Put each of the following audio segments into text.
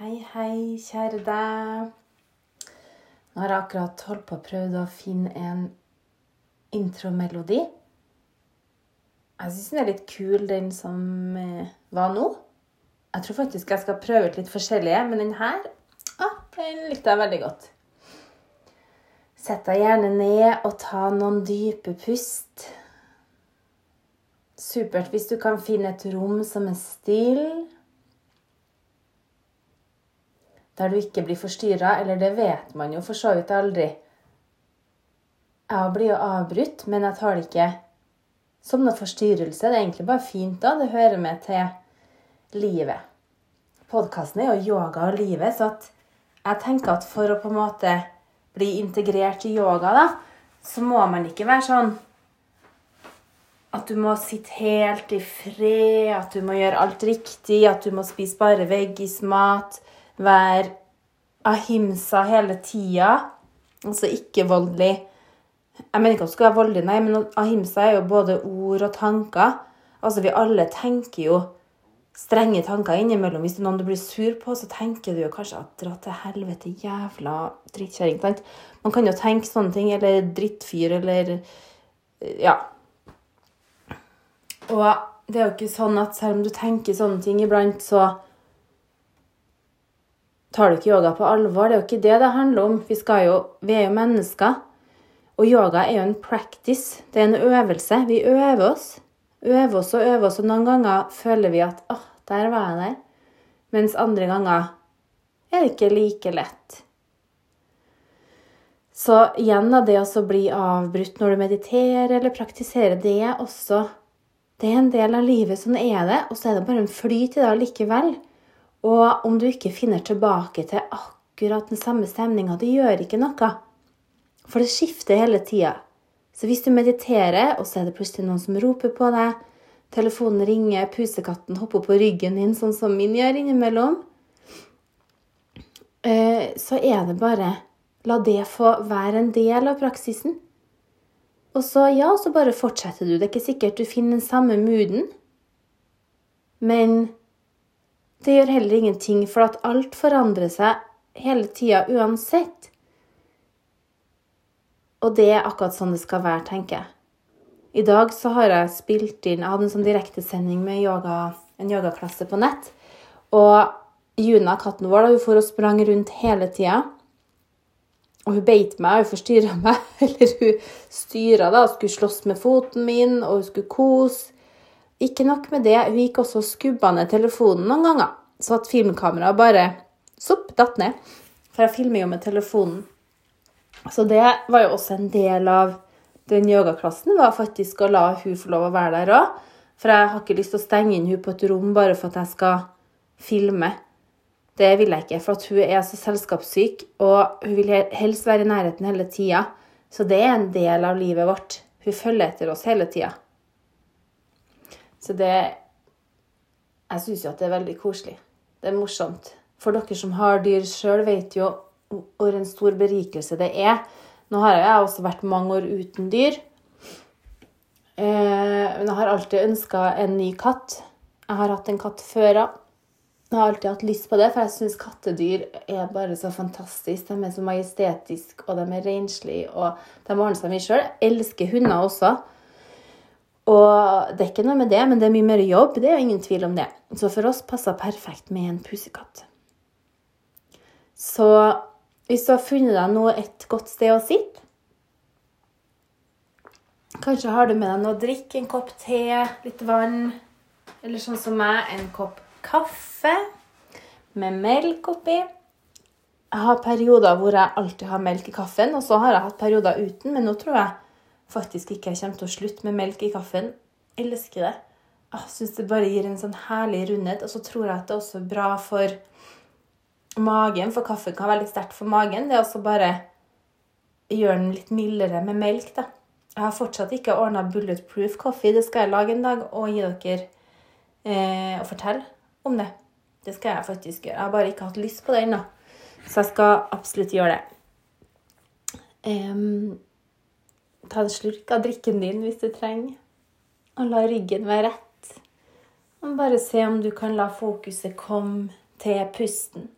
Hei, hei, kjære deg. Nå har jeg akkurat holdt på å prøve å finne en intromelodi. Jeg syns den er litt kul, den som eh, var nå. Jeg tror faktisk jeg skal prøve ut litt forskjellige, men den her ah, den likte jeg veldig godt. Sett deg gjerne ned og ta noen dype pust. Supert hvis du kan finne et rom som er stille der du ikke blir forstyrra, eller det vet man jo for så vidt aldri. Jeg blir jo avbrutt, men jeg tar det ikke som noe forstyrrelse. Det er egentlig bare fint, da. Det hører med til livet. Podkasten er jo yoga og livet, så jeg tenker at for å på en måte bli integrert i yoga, da, så må man ikke være sånn at du må sitte helt i fred, at du må gjøre alt riktig, at du må spise bare veggismat være ahimsa hele tida, altså ikke voldelig. Jeg mener ikke at du skal være voldelig, nei, men ahimsa er jo både ord og tanker. Altså, vi alle tenker jo strenge tanker innimellom. Hvis det er noen du blir sur på, så tenker du jo kanskje at 'dra til helvete, jævla drittkjerring'. Man kan jo tenke sånne ting. Eller drittfyr, eller Ja. Og det er jo ikke sånn at selv om du tenker sånne ting iblant, så tar du ikke yoga på alvor. Det er jo ikke det det handler om. Vi, jo, vi er jo mennesker. Og yoga er jo en practice. Det er en øvelse. Vi øver oss. Øver oss og øver oss, og noen ganger føler vi at 'Å, der var jeg der'. Mens andre ganger er det ikke like lett. Så igjen da, det å bli avbrutt når du mediterer eller praktiserer, det er også Det er en del av livet. Sånn er det. Og så er det bare en flyt i det allikevel. Og om du ikke finner tilbake til akkurat den samme stemninga, det gjør ikke noe. For det skifter hele tida. Så hvis du mediterer, og så er det plutselig noen som roper på deg, telefonen ringer, pusekatten hopper på ryggen din, sånn som min gjør innimellom, eh, så er det bare La det få være en del av praksisen. Og så, ja, så bare fortsetter du. Det er ikke sikkert du finner den samme mooden, men det gjør heller ingenting, for at alt forandrer seg hele tida uansett. Og det er akkurat sånn det skal være, tenker jeg. I dag så har jeg spilt inn Jeg hadde en sånn direktesending med yoga, en yogaklasse på nett. Og Juna, katten vår, da, hun for og sprang rundt hele tida. Og hun beit meg, hun forstyrra meg. Eller hun styra da, Hun skulle slåss med foten min, og hun skulle kose. Ikke nok med det, hun gikk også og skubba ned telefonen noen ganger, så at filmkameraet bare sopp, datt ned. For jeg filmer jo med telefonen. Så det var jo også en del av den yogaklassen, var faktisk å la hun få lov å være der òg. For jeg har ikke lyst til å stenge inn hun på et rom bare for at jeg skal filme. Det vil jeg ikke, for hun er så selskapssyk, og hun vil helst være i nærheten hele tida. Så det er en del av livet vårt. Hun følger etter oss hele tida. Så det Jeg syns jo at det er veldig koselig. Det er morsomt. For dere som har dyr sjøl, vet jo hvor en stor berikelse det er. Nå har jeg også vært mange år uten dyr. Eh, men jeg har alltid ønska en ny katt. Jeg har hatt en katt før av. Jeg har alltid hatt lyst på det, for jeg syns kattedyr er bare så fantastisk. De er så majestetiske, og de er renslige, og de ordner seg mye sjøl. Elsker hunder også. Og det er ikke noe med det, men det er mye mer jobb. Det er ingen tvil om det. Så for oss passer perfekt med en pusekatt. Så hvis du har funnet deg nå et godt sted å sitte Kanskje har du med deg noe å drikke, en kopp te, litt vann. Eller sånn som meg, en kopp kaffe med melk oppi. Jeg har perioder hvor jeg alltid har melk i kaffen, og så har jeg hatt perioder uten, men nå tror jeg faktisk ikke jeg kommer til å slutte med melk i kaffen. Jeg elsker det. Jeg syns det bare gir en sånn herlig rundhet. Og så tror jeg at det er også bra for magen, for kaffen kan være litt sterkt for magen. Det er også bare gjøre den litt mildere med melk, da. Jeg har fortsatt ikke ordna bulletproof coffee. Det skal jeg lage en dag og gi dere eh, og fortelle om det. Det skal jeg faktisk gjøre. Jeg har bare ikke hatt lyst på det ennå. Så jeg skal absolutt gjøre det. Um, Ta en slurk av drikken din hvis du trenger. Og la ryggen være rett. Og bare se om du kan la fokuset komme til pusten.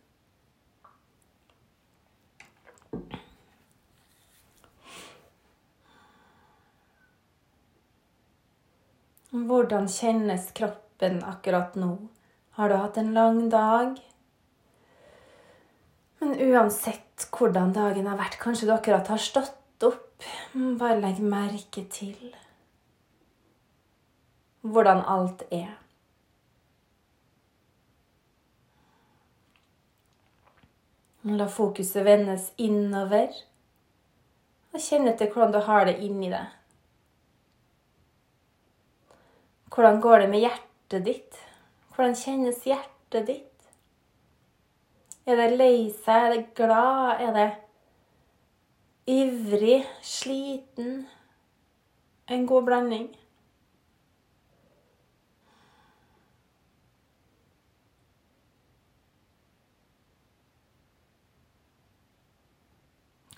Hvordan kjennes kroppen akkurat nå? Har du hatt en lang dag? Men uansett hvordan dagen har vært, kanskje du akkurat har stått bare legg merke til hvordan alt er. La fokuset vendes innover, og kjenn etter hvordan du har det inni deg. Hvordan går det med hjertet ditt? Hvordan kjennes hjertet ditt? Er det lei seg? Er det glad? Er det ivrig? Sliten? En god blanding.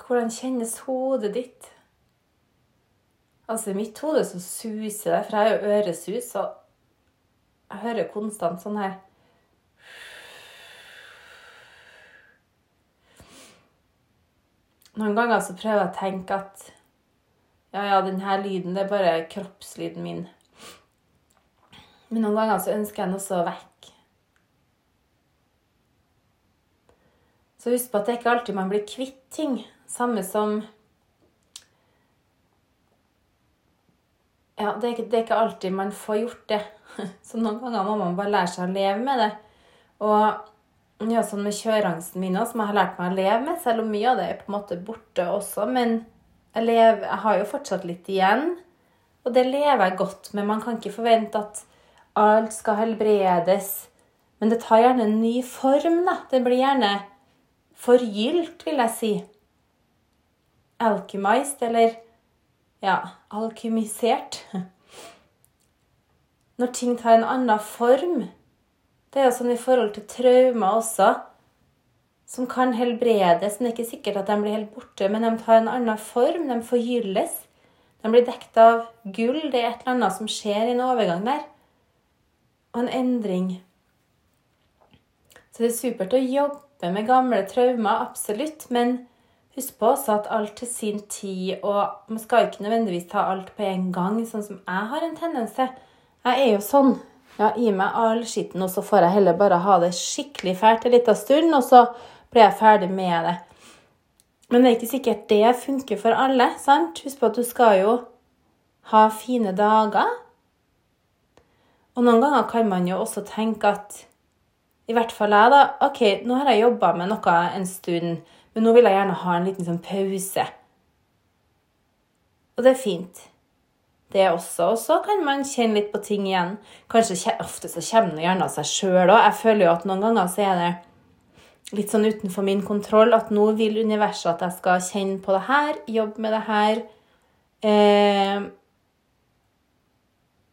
Hvordan kjennes hodet ditt? Altså, I mitt hode så suser det, for jeg har jo øresus, så jeg hører konstant sånn her Noen ganger så prøver jeg å tenke at ja, ja, denne lyden det er bare kroppslyden min. Men noen ganger så ønsker jeg den også vekk. Så husk på at det er ikke alltid man blir kvitt ting. Samme som Ja, det er, ikke, det er ikke alltid man får gjort det. Så noen ganger må man bare lære seg å leve med det. Og ja, sånn med kjøreangsten min òg, som jeg har lært meg å leve med, selv om mye av det er på en måte borte også. Men jeg, lever, jeg har jo fortsatt litt igjen, og det lever jeg godt med. Man kan ikke forvente at alt skal helbredes. Men det tar gjerne en ny form, da. Det blir gjerne forgylt, vil jeg si. Alkymized, eller ja, alkymisert. Når ting tar en annen form, det er jo sånn i forhold til traumer også, som kan helbredes. Det er ikke sikkert at de blir helt borte, men de tar en annen form. De forgylles. De blir dekket av gull. Det er et eller annet som skjer i en overgang der. Og en endring. Så det er supert å jobbe med gamle traumer, absolutt. Men husk på også at alt til sin tid, og man skal ikke nødvendigvis ta alt på en gang, sånn som jeg har en tendens til. Jeg er jo sånn. Ja, gi meg all skitten, og så får jeg heller bare ha det skikkelig fælt en liten stund, og så blir jeg ferdig med det. Men det er ikke sikkert det funker for alle. sant? Husk på at du skal jo ha fine dager. Og noen ganger kan man jo også tenke at I hvert fall jeg, da. OK, nå har jeg jobba med noe en stund, men nå vil jeg gjerne ha en liten sånn pause. Og det er fint det også. Og så kan man kjenne litt på ting igjen. Kanskje Ofte så kommer det gjerne av seg sjøl òg. Jeg føler jo at noen ganger så er det litt sånn utenfor min kontroll at nå vil universet at jeg skal kjenne på det her, jobbe med det her. Eh,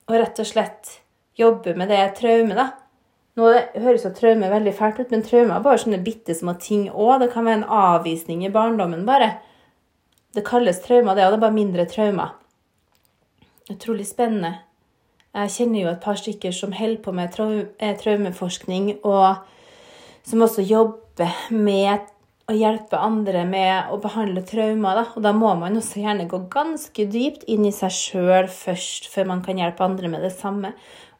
og rett og slett jobbe med det traumet, da. Nå høres jo traume veldig fælt ut, men traume er bare sånne bitte små ting òg. Det kan være en avvisning i barndommen, bare. Det kalles traumer, det, og det er bare mindre traumer. Utrolig spennende. Jeg kjenner jo et par stykker som holder på med trau traumeforskning, og som også jobber med å hjelpe andre med å behandle traumer. Da. Og da må man også gjerne gå ganske dypt inn i seg sjøl først, før man kan hjelpe andre med det samme.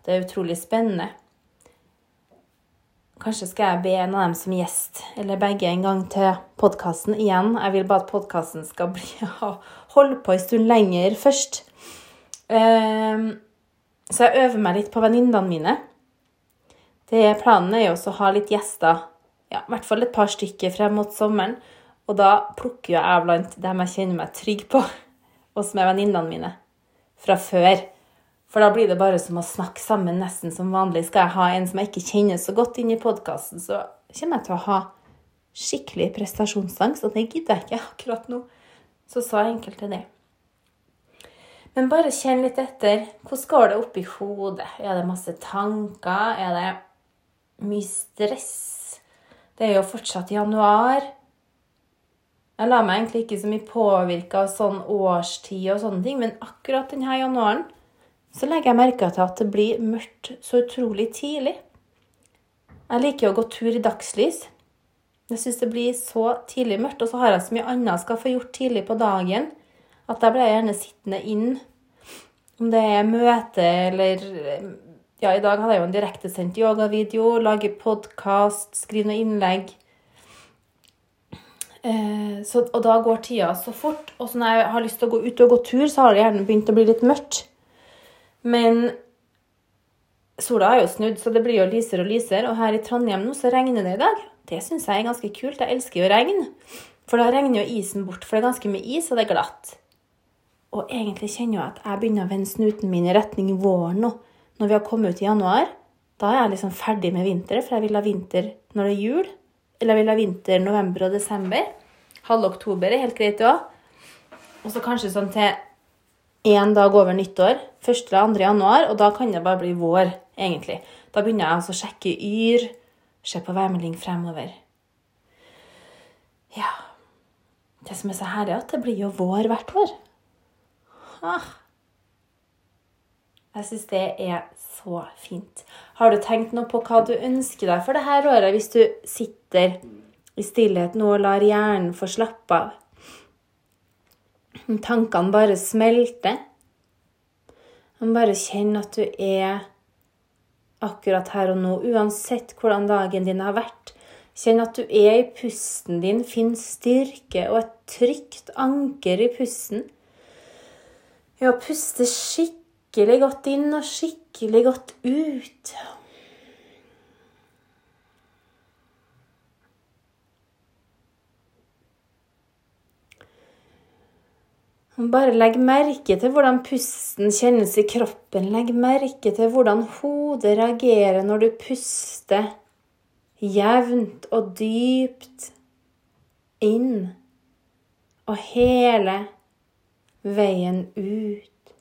Det er utrolig spennende. Kanskje skal jeg be en av dem som gjest, eller begge, en gang til podkasten igjen. Jeg vil bare at podkasten skal bli, holde på en stund lenger først. Ehm, så jeg øver meg litt på venninnene mine. Det, planen er jo også å ha litt gjester, ja, i hvert fall et par stykker frem mot sommeren. Og da plukker jeg blant dem jeg kjenner meg trygg på, og som er venninnene mine fra før. For da blir det bare som å snakke sammen nesten som vanlig. Skal jeg ha en som jeg ikke kjenner så godt inn i podkasten, så kommer jeg til å ha skikkelig prestasjonsangst, og det gidder jeg ikke akkurat nå. Så sa enkelt er det. Men bare kjenn litt etter. Hvordan går det oppi hodet? Er det masse tanker? Er det mye stress? Det er jo fortsatt januar. Jeg lar meg egentlig ikke så mye påvirke av sånn årstid og sånne ting, men akkurat denne januaren så legger jeg merke til at det blir mørkt så utrolig tidlig. Jeg liker å gå tur i dagslys. Jeg syns det blir så tidlig mørkt, og så har jeg så mye annet jeg skal få gjort tidlig på dagen, at der blir jeg gjerne sittende inn. Om det er møte eller Ja, i dag hadde jeg jo en direktesendt yogavideo, lage podkast, skrive noe innlegg. Eh, så, og da går tida så fort. Og så når jeg har lyst til å gå ut og gå tur, så har det gjerne begynt å bli litt mørkt. Men sola er jo snudd, så det blir jo lysere og lysere. Og her i Trondheim nå så regner det i dag. Det syns jeg er ganske kult. Jeg elsker jo regn. For da regner jo isen bort, for det er ganske mye is, og det er glatt. Og egentlig kjenner jeg at jeg begynner å vende snuten min i retning våren nå når vi har kommet ut i januar, da er jeg liksom ferdig med vinter, for jeg vil ha vinter når det er jul. Eller jeg vil ha vinter november og desember. Halv oktober er helt greit òg. Og så kanskje sånn til én dag over nyttår, 1. eller 2. januar, og da kan det bare bli vår, egentlig. Da begynner jeg altså å sjekke yr, se på værmelding fremover. Ja Det som er så herlig, er at det blir jo vår hvert år. Ah. Jeg syns det er så fint. Har du tenkt noe på hva du ønsker deg for dette året, hvis du sitter i stillhet nå og lar hjernen få slappe av? Tankene bare smelter. Bare kjenn at du er akkurat her og nå, uansett hvordan dagen din har vært. Kjenn at du er i pusten din, finn styrke og et trygt anker i pusten. Ja, puste skikkelig skikkelig godt inn og skikkelig godt ut. Bare legg merke til hvordan pusten kjennes i kroppen. Legg merke til hvordan hodet reagerer når du puster jevnt og dypt inn og hele veien ut.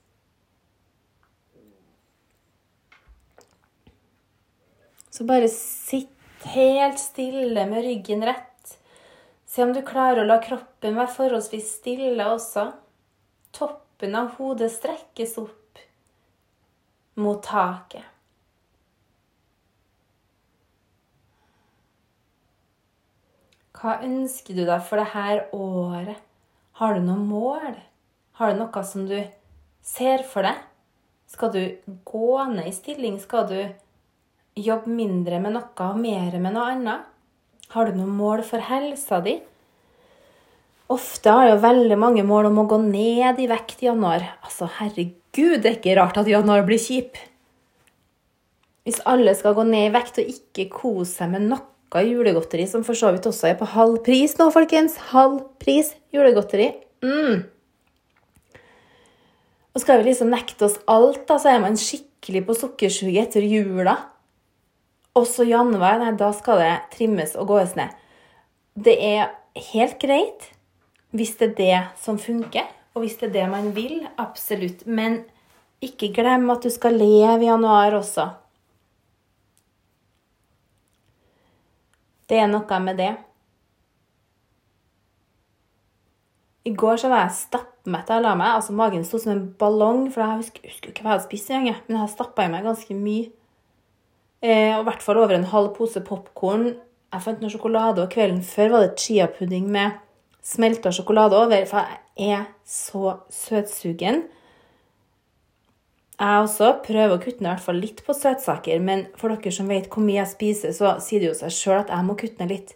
Så bare sitt helt stille med ryggen rett. Se om du klarer å la kroppen være forholdsvis stille også. Toppen av hodet strekkes opp mot taket. Hva ønsker du deg for dette året? Har du noe mål? Har du noe som du ser for deg? Skal du gå ned i stilling? Skal du jobbe mindre med noe og mer med noe annet? Har du noen mål for helsa di? Ofte har jeg veldig mange mål om å gå ned i vekt i januar. Altså, herregud, det er ikke rart at januar blir kjip. Hvis alle skal gå ned i vekt og ikke kose seg med noe julegodteri, som for så vidt også er på halv pris nå, folkens Halv pris julegodteri. Mm. Og skal vi liksom nekte oss alt, da, så er man skikkelig på sukkersuget etter jula. Også januar, nei, da skal det trimmes og gås ned. Det er helt greit hvis det er det som funker, og hvis det er det man vil. Absolutt. Men ikke glem at du skal leve i januar også. Det er noe med det. I går så var jeg stappmett da jeg la meg. altså Magen sto som en ballong, for jeg husker, husker ikke hva jeg hadde spist engang. Men jeg har stappa i meg ganske mye. Eh, og i hvert fall over en halv pose popkorn. Jeg fant noe sjokolade, og kvelden før var det chiapudding med smelta sjokolade over. For jeg er så søtsugen. Jeg også prøver å kutte ned i hvert fall litt på søtsaker, men for dere som vet hvor mye jeg spiser, så sier det jo seg sjøl at jeg må kutte ned litt.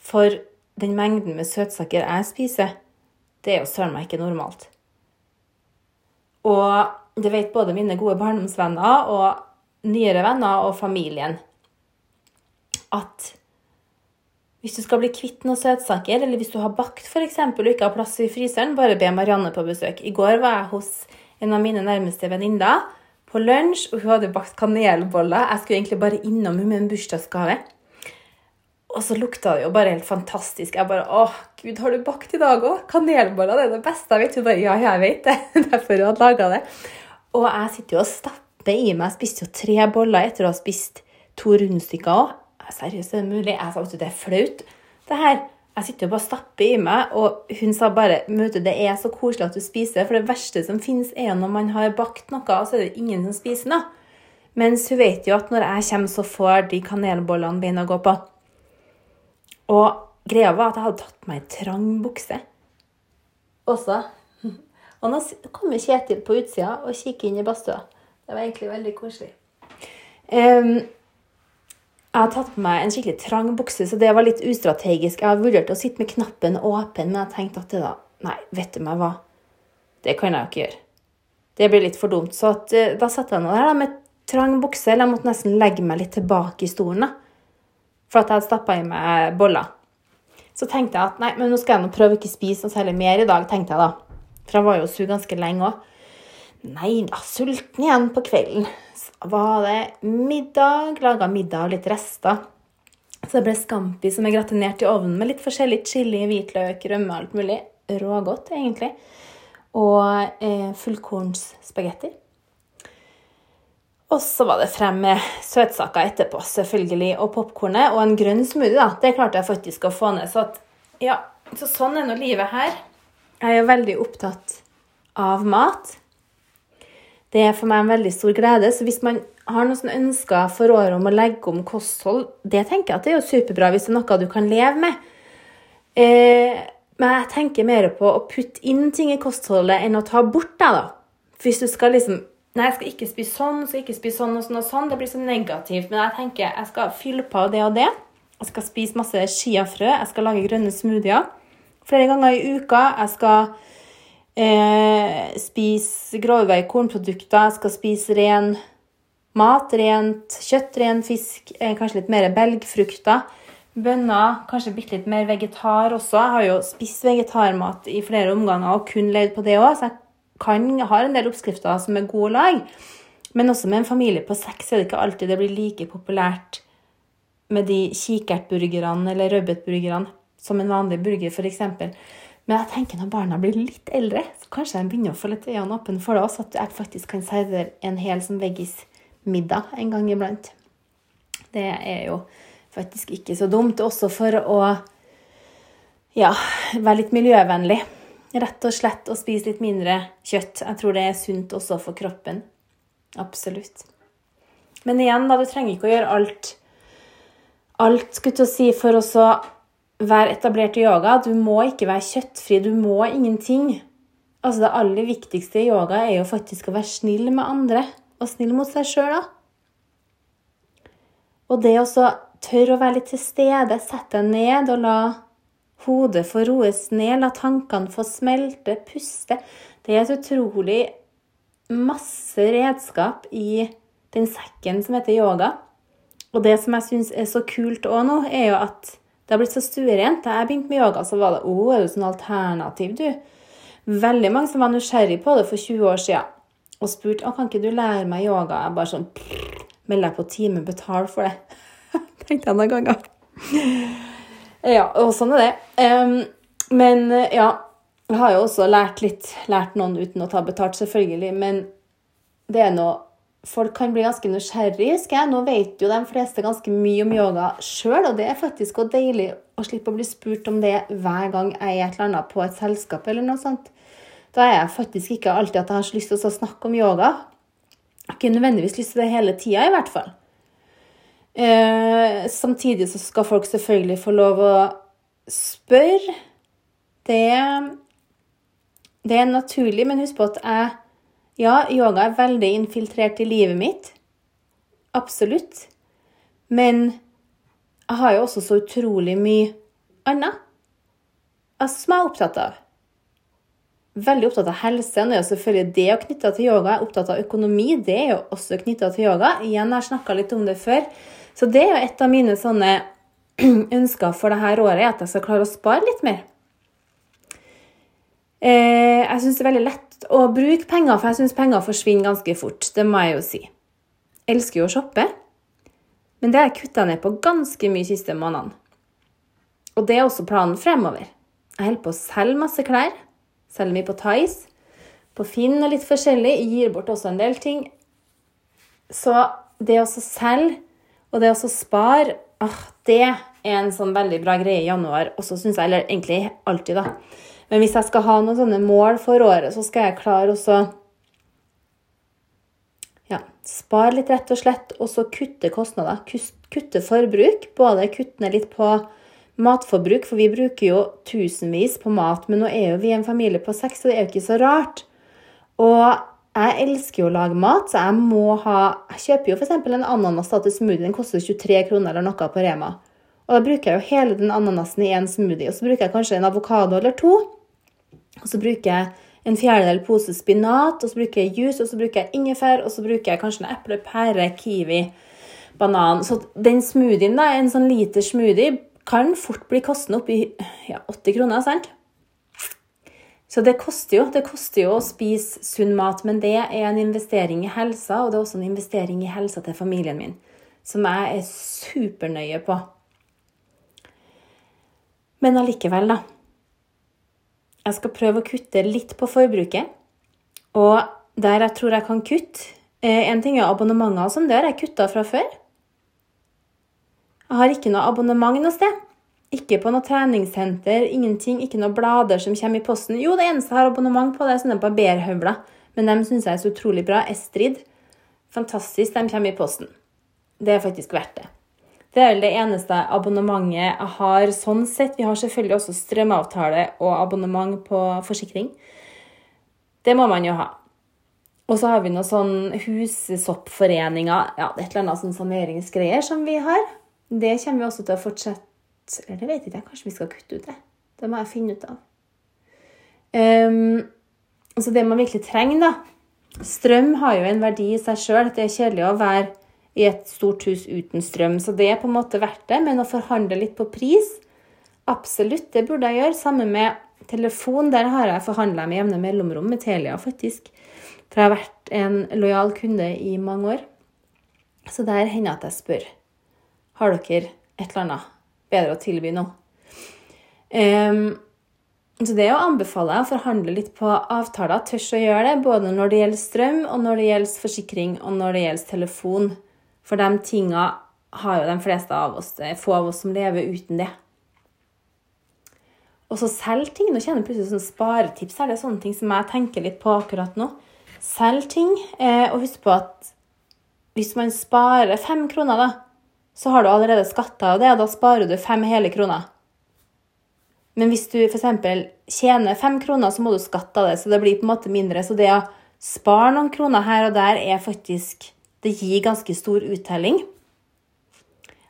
For den mengden med søtsaker jeg spiser, det er jo søren meg ikke normalt. Og det vet både mine gode barndomsvenner og nyere venner og familien at hvis du skal bli kvitt noen søtsaker, eller hvis du har bakt f.eks. og ikke har plass i fryseren, bare be Marianne på besøk. I går var jeg hos en av mine nærmeste venninner på lunsj, og hun hadde bakt kanelboller. Jeg skulle egentlig bare innom henne med en bursdagsgave. Og så lukta det jo bare helt fantastisk. Jeg bare Å, gud, har du bakt i dag òg? Kanelboller det er det beste jeg vet. Hun bare Ja, jeg vet det. Derfor hun hadde laga det. Og jeg sitter jo og stapper i meg. Jeg spiste jo tre boller etter å ha spist to rundstykker òg. Seriøst, er det mulig? Jeg sa at det er flaut, det her. Jeg sitter jo bare og stapper i meg, og hun sa bare Møte, det er så koselig at du spiser, for det verste som finnes, er når man har bakt noe, og så er det ingen som spiser noe. Mens hun vet jo at når jeg kommer, så får de kanelbollene bein å gå på. Og greia var at jeg hadde tatt meg ei trang bukse også. Og nå kommer Kjetil på utsida og kikker inn i badstua. Det var egentlig veldig koselig. Um, jeg har tatt på meg en skikkelig trang bukse, så det var litt ustrategisk. Jeg har vurdert å sitte med knappen åpen, men jeg tenkte at det da Nei, vet du meg hva? Det kan jeg jo ikke gjøre. Det blir litt for dumt. Så at, eh, da satt jeg nå der da, med trang bukse, eller jeg måtte nesten legge meg litt tilbake i stolen. da. For at jeg hadde stappa i meg boller. Så tenkte jeg at nei, men nå skal jeg nå prøve ikke spise noe særlig mer i dag, tenkte jeg da. For jeg var jo sur ganske lenge òg. Nei da, sulten igjen på kvelden. Så var det middag, laga middag og litt rester. Så det ble scampi som er gratinert i ovnen med litt forskjellig chili, hvitløk, rømme, alt mulig. Rågodt, egentlig. Og eh, fullkornsspagetti. Og så var det frem med søtsaker etterpå, selvfølgelig. Og popkornet og en grønn smoothie, da. Det klarte jeg faktisk å få ned. Så, at, ja, så sånn er nå livet her. Jeg er jo veldig opptatt av mat. Det er for meg en veldig stor glede. Så hvis man har noen ønsker for året om å legge om kosthold, det tenker jeg at det er jo superbra hvis det er noe du kan leve med. Eh, men jeg tenker mer på å putte inn ting i kostholdet enn å ta bort det. da. Hvis du skal liksom Nei, jeg skal ikke spise sånn, skal ikke spise sånn og sånn og sånn. Det blir så negativt. Men jeg tenker jeg skal fylle på det og det. Jeg skal spise masse chiafrø. Jeg skal lage grønne smoothier flere ganger i uka. Jeg skal eh, spise grove kornprodukter. Jeg skal spise ren mat, rent kjøtt, ren fisk, eh, kanskje litt mer belgfrukter. Bønner, kanskje bitte litt mer vegetar også. Jeg har jo spist vegetarmat i flere omganger og kun levd på det òg, så kan, har en del oppskrifter som er gode å lage. Men også med en familie på seks er det ikke alltid det blir like populært med de kikertburgerne eller rødbetburgerne som en vanlig burger, f.eks. Men jeg tenker når barna blir litt eldre, så kanskje de begynner å få litt øynene åpne for det også, at jeg faktisk kan servere en hel som veggismiddag en gang iblant. Det er jo faktisk ikke så dumt. Også for å ja, være litt miljøvennlig. Rett og slett å spise litt mindre kjøtt. Jeg tror det er sunt også for kroppen. Absolutt. Men igjen, da, du trenger ikke å gjøre alt alt skulle til si for å være etablert i yoga. Du må ikke være kjøttfri. Du må ingenting. Altså Det aller viktigste i yoga er jo faktisk å være snill med andre. Og snill mot seg sjøl, da. Og det å tørre å være litt til stede, sette deg ned og la Hodet får roes ned, la tankene få smelte, puste. Det er et utrolig masse redskap i den sekken som heter yoga. Og det som jeg syns er så kult òg nå, er jo at det har blitt så stuerent. Da jeg begynte med yoga, så var det å, er du sånn alternativ, du? Veldig mange som var nysgjerrig på det for 20 år siden og spurte å, kan ikke du lære meg yoga. Jeg bare sånn Meld deg på time, betal for det. Tenkte jeg noen ganger. Ja, og sånn er det. Um, men ja, jeg har jo også lært litt, lært noen uten å ta betalt, selvfølgelig. Men det er noe Folk kan bli ganske nysgjerrige, husker jeg. Nå vet jo de fleste ganske mye om yoga sjøl, og det er faktisk også deilig å slippe å bli spurt om det hver gang jeg er et eller annet på et selskap eller noe sånt. Da er jeg faktisk ikke alltid at jeg har så lyst til å snakke om yoga. Jeg har ikke nødvendigvis lyst til det hele tida, i hvert fall. Eh, samtidig så skal folk selvfølgelig få lov å spørre. Det, det er naturlig, men husk på at jeg Ja, yoga er veldig infiltrert i livet mitt. Absolutt. Men jeg har jo også så utrolig mye annet altså, som jeg er opptatt av. Veldig opptatt av helse. Nå er jo selvfølgelig det knytta til yoga. Jeg er opptatt av økonomi. Det er jo også knytta til yoga. Igjen, jeg har snakka litt om det før. Så det er jo et av mine sånne ønsker for dette året, at jeg skal klare å spare litt mer. Eh, jeg syns det er veldig lett å bruke penger, for jeg syns penger forsvinner ganske fort. Det må jeg jo si. Jeg elsker jo å shoppe, men det har jeg kutta ned på ganske mye de siste månedene. Og det er også planen fremover. Jeg holder på å selge masse klær. Selger mye på Tice, på Finn og litt forskjellig. Jeg gir bort også en del ting. Så det å selge og det å spare, ah, det er en sånn veldig bra greie i januar. Og så syns jeg, eller egentlig alltid, da. Men hvis jeg skal ha noen sånne mål for året, så skal jeg klare å ja, spare litt, rett og slett, og så kutte kostnader. Kutte forbruk. Både kutte ned litt på matforbruk, for vi bruker jo tusenvis på mat, men nå er jo vi en familie på seks, så det er jo ikke så rart. Og jeg elsker jo å lage mat, så jeg må ha Jeg kjøper jo f.eks. en ananas til smoothie. Den koster 23 kroner eller noe på Rema. Og da bruker jeg jo hele den ananasen i én smoothie. Og så bruker jeg kanskje en avokado eller to. Og så bruker jeg en fjerdedel pose spinat, og så bruker jeg juice, og så bruker jeg ingefær, og så bruker jeg kanskje en eple, pære, kiwi, banan. Så den smoothien, da, en sånn liter smoothie, kan fort bli kostende oppi ja, 80 kroner, sant? Så det koster jo. Det koster jo å spise sunn mat, men det er en investering i helsa, og det er også en investering i helsa til familien min, som jeg er supernøye på. Men allikevel, da. Jeg skal prøve å kutte litt på forbruket. Og der jeg tror jeg kan kutte eh, En ting er abonnementer og sånn, det har jeg kutta fra før. Jeg har ikke noe abonnement noe sted. Ikke på noe treningssenter, ingenting, ikke noe blader som kommer i posten. Jo, det eneste jeg har abonnement på, det er sånne barberhøvler. Men dem syns jeg er så utrolig bra. Estrid. Fantastisk, de kommer i posten. Det er faktisk verdt det. Det er vel det eneste abonnementet jeg har sånn sett. Vi har selvfølgelig også strømavtale og abonnement på forsikring. Det må man jo ha. Og så har vi noen sånn hussoppforeninger, ja, et eller annet sånn saneringsgreier som vi har. Det kommer vi også til å fortsette Eller det vet jeg, kanskje vi skal kutte ut det. Det må jeg finne ut av. Um, altså det man virkelig trenger, da Strøm har jo en verdi i seg sjøl. Det er kjedelig å være i et stort hus uten strøm. Så det er på en måte verdt det. Men å forhandle litt på pris Absolutt, det burde jeg gjøre. Sammen med telefon. Der har jeg forhandla med jevne mellomrom med Telia, faktisk. For jeg har vært en lojal kunde i mange år. Så der hender at jeg spør har dere et eller annet bedre å tilby nå. Um, så det å anbefale å forhandle litt på avtaler, tørs å gjøre det, både når det gjelder strøm, og når det gjelder forsikring, og når det gjelder telefon. For de tinga har jo de fleste av oss. Få av oss som lever uten det. Og så selg ting. Nå kjenner jeg plutselig sånn sparetips her. Det er sånne ting som jeg tenker litt på akkurat nå. Selg ting. Eh, og husk på at hvis man sparer fem kroner, da, så har du allerede skatta av det, og da sparer du fem hele kroner. Men hvis du f.eks. tjener fem kroner, så må du skatte av det, så det blir på en måte mindre. Så det å spare noen kroner her og der er faktisk det gir ganske stor uttelling.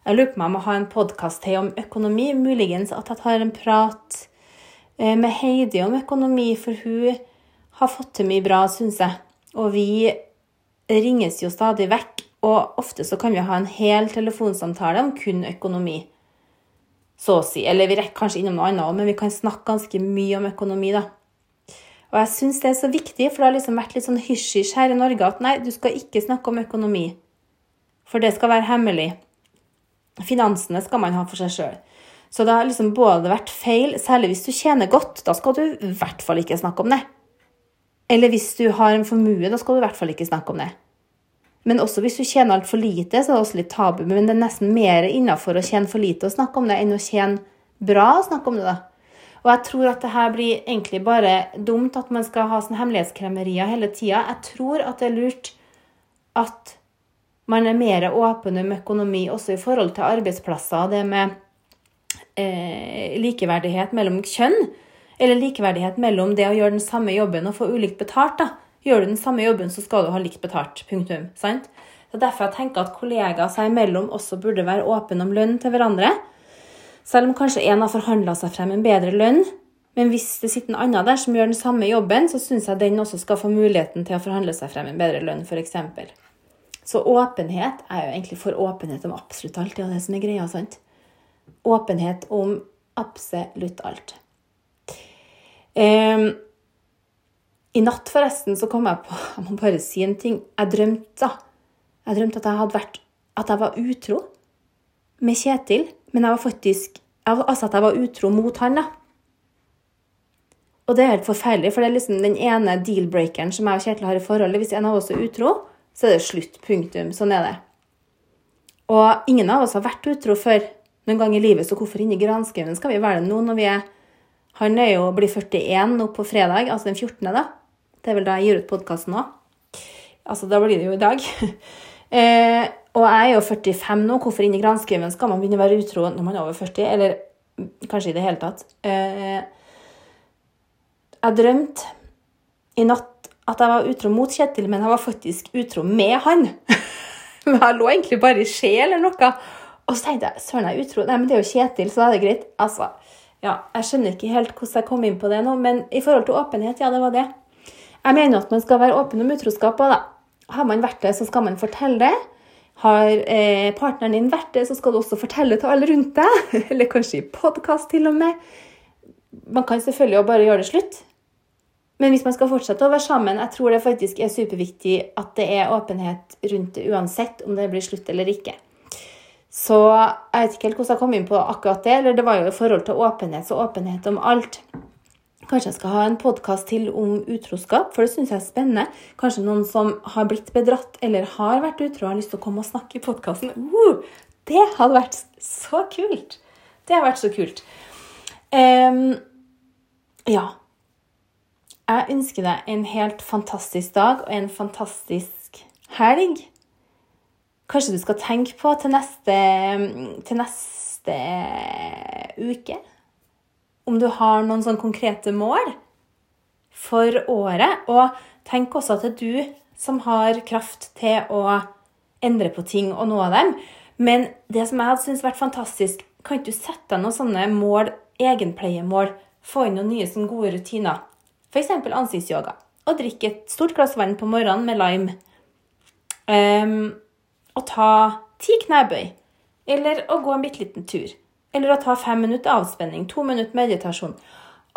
Jeg lurer på meg om å ha en podkast til om økonomi. Muligens at jeg tar en prat eh, med Heidi om økonomi, for hun har fått til mye bra, syns jeg. Og vi ringes jo stadig vekk, og ofte så kan vi ha en hel telefonsamtale om kun økonomi. Så å si. Eller vi rekker kanskje innom noe annet òg, men vi kan snakke ganske mye om økonomi, da. Og jeg syns det er så viktig, for det har liksom vært litt sånn hysj-hysj her i Norge at nei, du skal ikke snakke om økonomi. For det skal være hemmelig. Finansene skal man ha for seg sjøl. Så det har liksom både vært feil, særlig hvis du tjener godt. Da skal du i hvert fall ikke snakke om det. Eller hvis du har en formue, da skal du i hvert fall ikke snakke om det. Men også hvis du tjener altfor lite, så er det også litt tabu. Men det er nesten mer innafor å tjene for lite og snakke om det, enn å tjene bra og snakke om det, da. Og jeg tror at det her blir egentlig bare dumt at man skal ha sånn hemmelighetskremmerier hele tida. Jeg tror at det er lurt at man er mer åpen om økonomi også i forhold til arbeidsplasser. Det med eh, likeverdighet mellom kjønn. Eller likeverdighet mellom det å gjøre den samme jobben og få ulikt betalt. da. Gjør du den samme jobben, så skal du ha likt betalt. Punktum. Sant? Er derfor jeg tenker at kollegaer seg imellom også burde være åpne om lønn til hverandre. Selv om kanskje en har forhandla seg frem en bedre lønn. Men hvis det sitter en annen der som gjør den samme jobben, så syns jeg den også skal få muligheten til å forhandle seg frem en bedre lønn, f.eks. Så åpenhet er jo egentlig for åpenhet om absolutt alt. Det er det som er greia, sant? Åpenhet om absolutt alt. Um, I natt, forresten, så kom jeg på Jeg må bare si en ting. Jeg drømte Jeg drømte at jeg hadde vært At jeg var utro med Kjetil. Men jeg var faktisk Altså at jeg var utro mot han, da. Og det er helt forferdelig, for det er liksom den ene deal-breakeren som jeg og Kjetil har i forholdet. Hvis en av oss er utro, så er det slutt. Punktum. Sånn er det. Og ingen av oss har vært utro før noen gang i livet, så hvorfor inni granskauen skal vi være det nå når vi er Han er jo blir 41 nå på fredag, altså den 14., da. Det er vel da jeg gir ut podkasten òg. Altså, da blir det jo i dag. eh, og jeg er jo 45 nå. Hvorfor inni granskauen skal man begynne å være utro når man er over 40? Eller Kanskje i det hele tatt. Eh, jeg drømte i natt at jeg var utro mot Kjetil, men jeg var faktisk utro med han. Men jeg lå egentlig bare i skje eller noe. Og så tenkte jeg søren, jeg er utro. Nei, men det er jo Kjetil, så da er det greit. Altså, ja, Jeg skjønner ikke helt hvordan jeg kom inn på det nå, men i forhold til åpenhet, ja, det var det. Jeg mener at man skal være åpen om utroskap òg, da. Har man vært det, så skal man fortelle det. Har eh, partneren din vært det, så skal du også fortelle til alle rundt deg. Eller kanskje i podkast, til og med. Man kan selvfølgelig jo bare gjøre det slutt. Men hvis man skal fortsette å være sammen, jeg tror det faktisk er superviktig at det er åpenhet rundt det uansett om det blir slutt eller ikke. Så jeg vet ikke helt hvordan jeg kom inn på akkurat det. Eller det var jo i forhold til åpenhet, så åpenhet om alt. Kanskje jeg skal ha en podkast til om utroskap, for det syns jeg er spennende. Kanskje noen som har blitt bedratt eller har vært utro, har lyst til å komme og snakke i podkasten. Uh, det hadde vært så kult! Det hadde vært så kult. Um, ja. Jeg ønsker deg en helt fantastisk dag og en fantastisk helg. Kanskje du skal tenke på til neste, til neste uke om du har noen sånn konkrete mål for året. Og tenk også at det er du som har kraft til å endre på ting og av dem. Men det som jeg hadde syntes vært fantastisk, kan ikke du sette deg noen sånne mål, egenpleiemål? Få inn noen nye sånn gode rutiner. F.eks. ansiktsyoga. Å drikke et stort glass vann på morgenen med lime. Um, å ta ti knebøy. Eller å gå en bitte liten tur. Eller å ta fem minutter avspenning. To minutter meditasjon.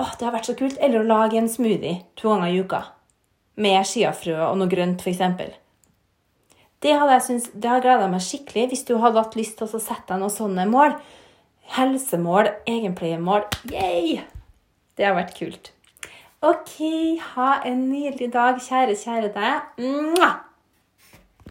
Åh, det har vært så kult. Eller å lage en smoothie to ganger i uka. Med skiafrø og noe grønt, f.eks. Det hadde jeg synes, det har gleda meg skikkelig hvis du hadde hatt lyst til å sette deg noen sånne mål. Helsemål, egenpleiemål. Yay! Det har vært kult. OK, ha en nydelig dag, kjære, kjære deg. Mwah!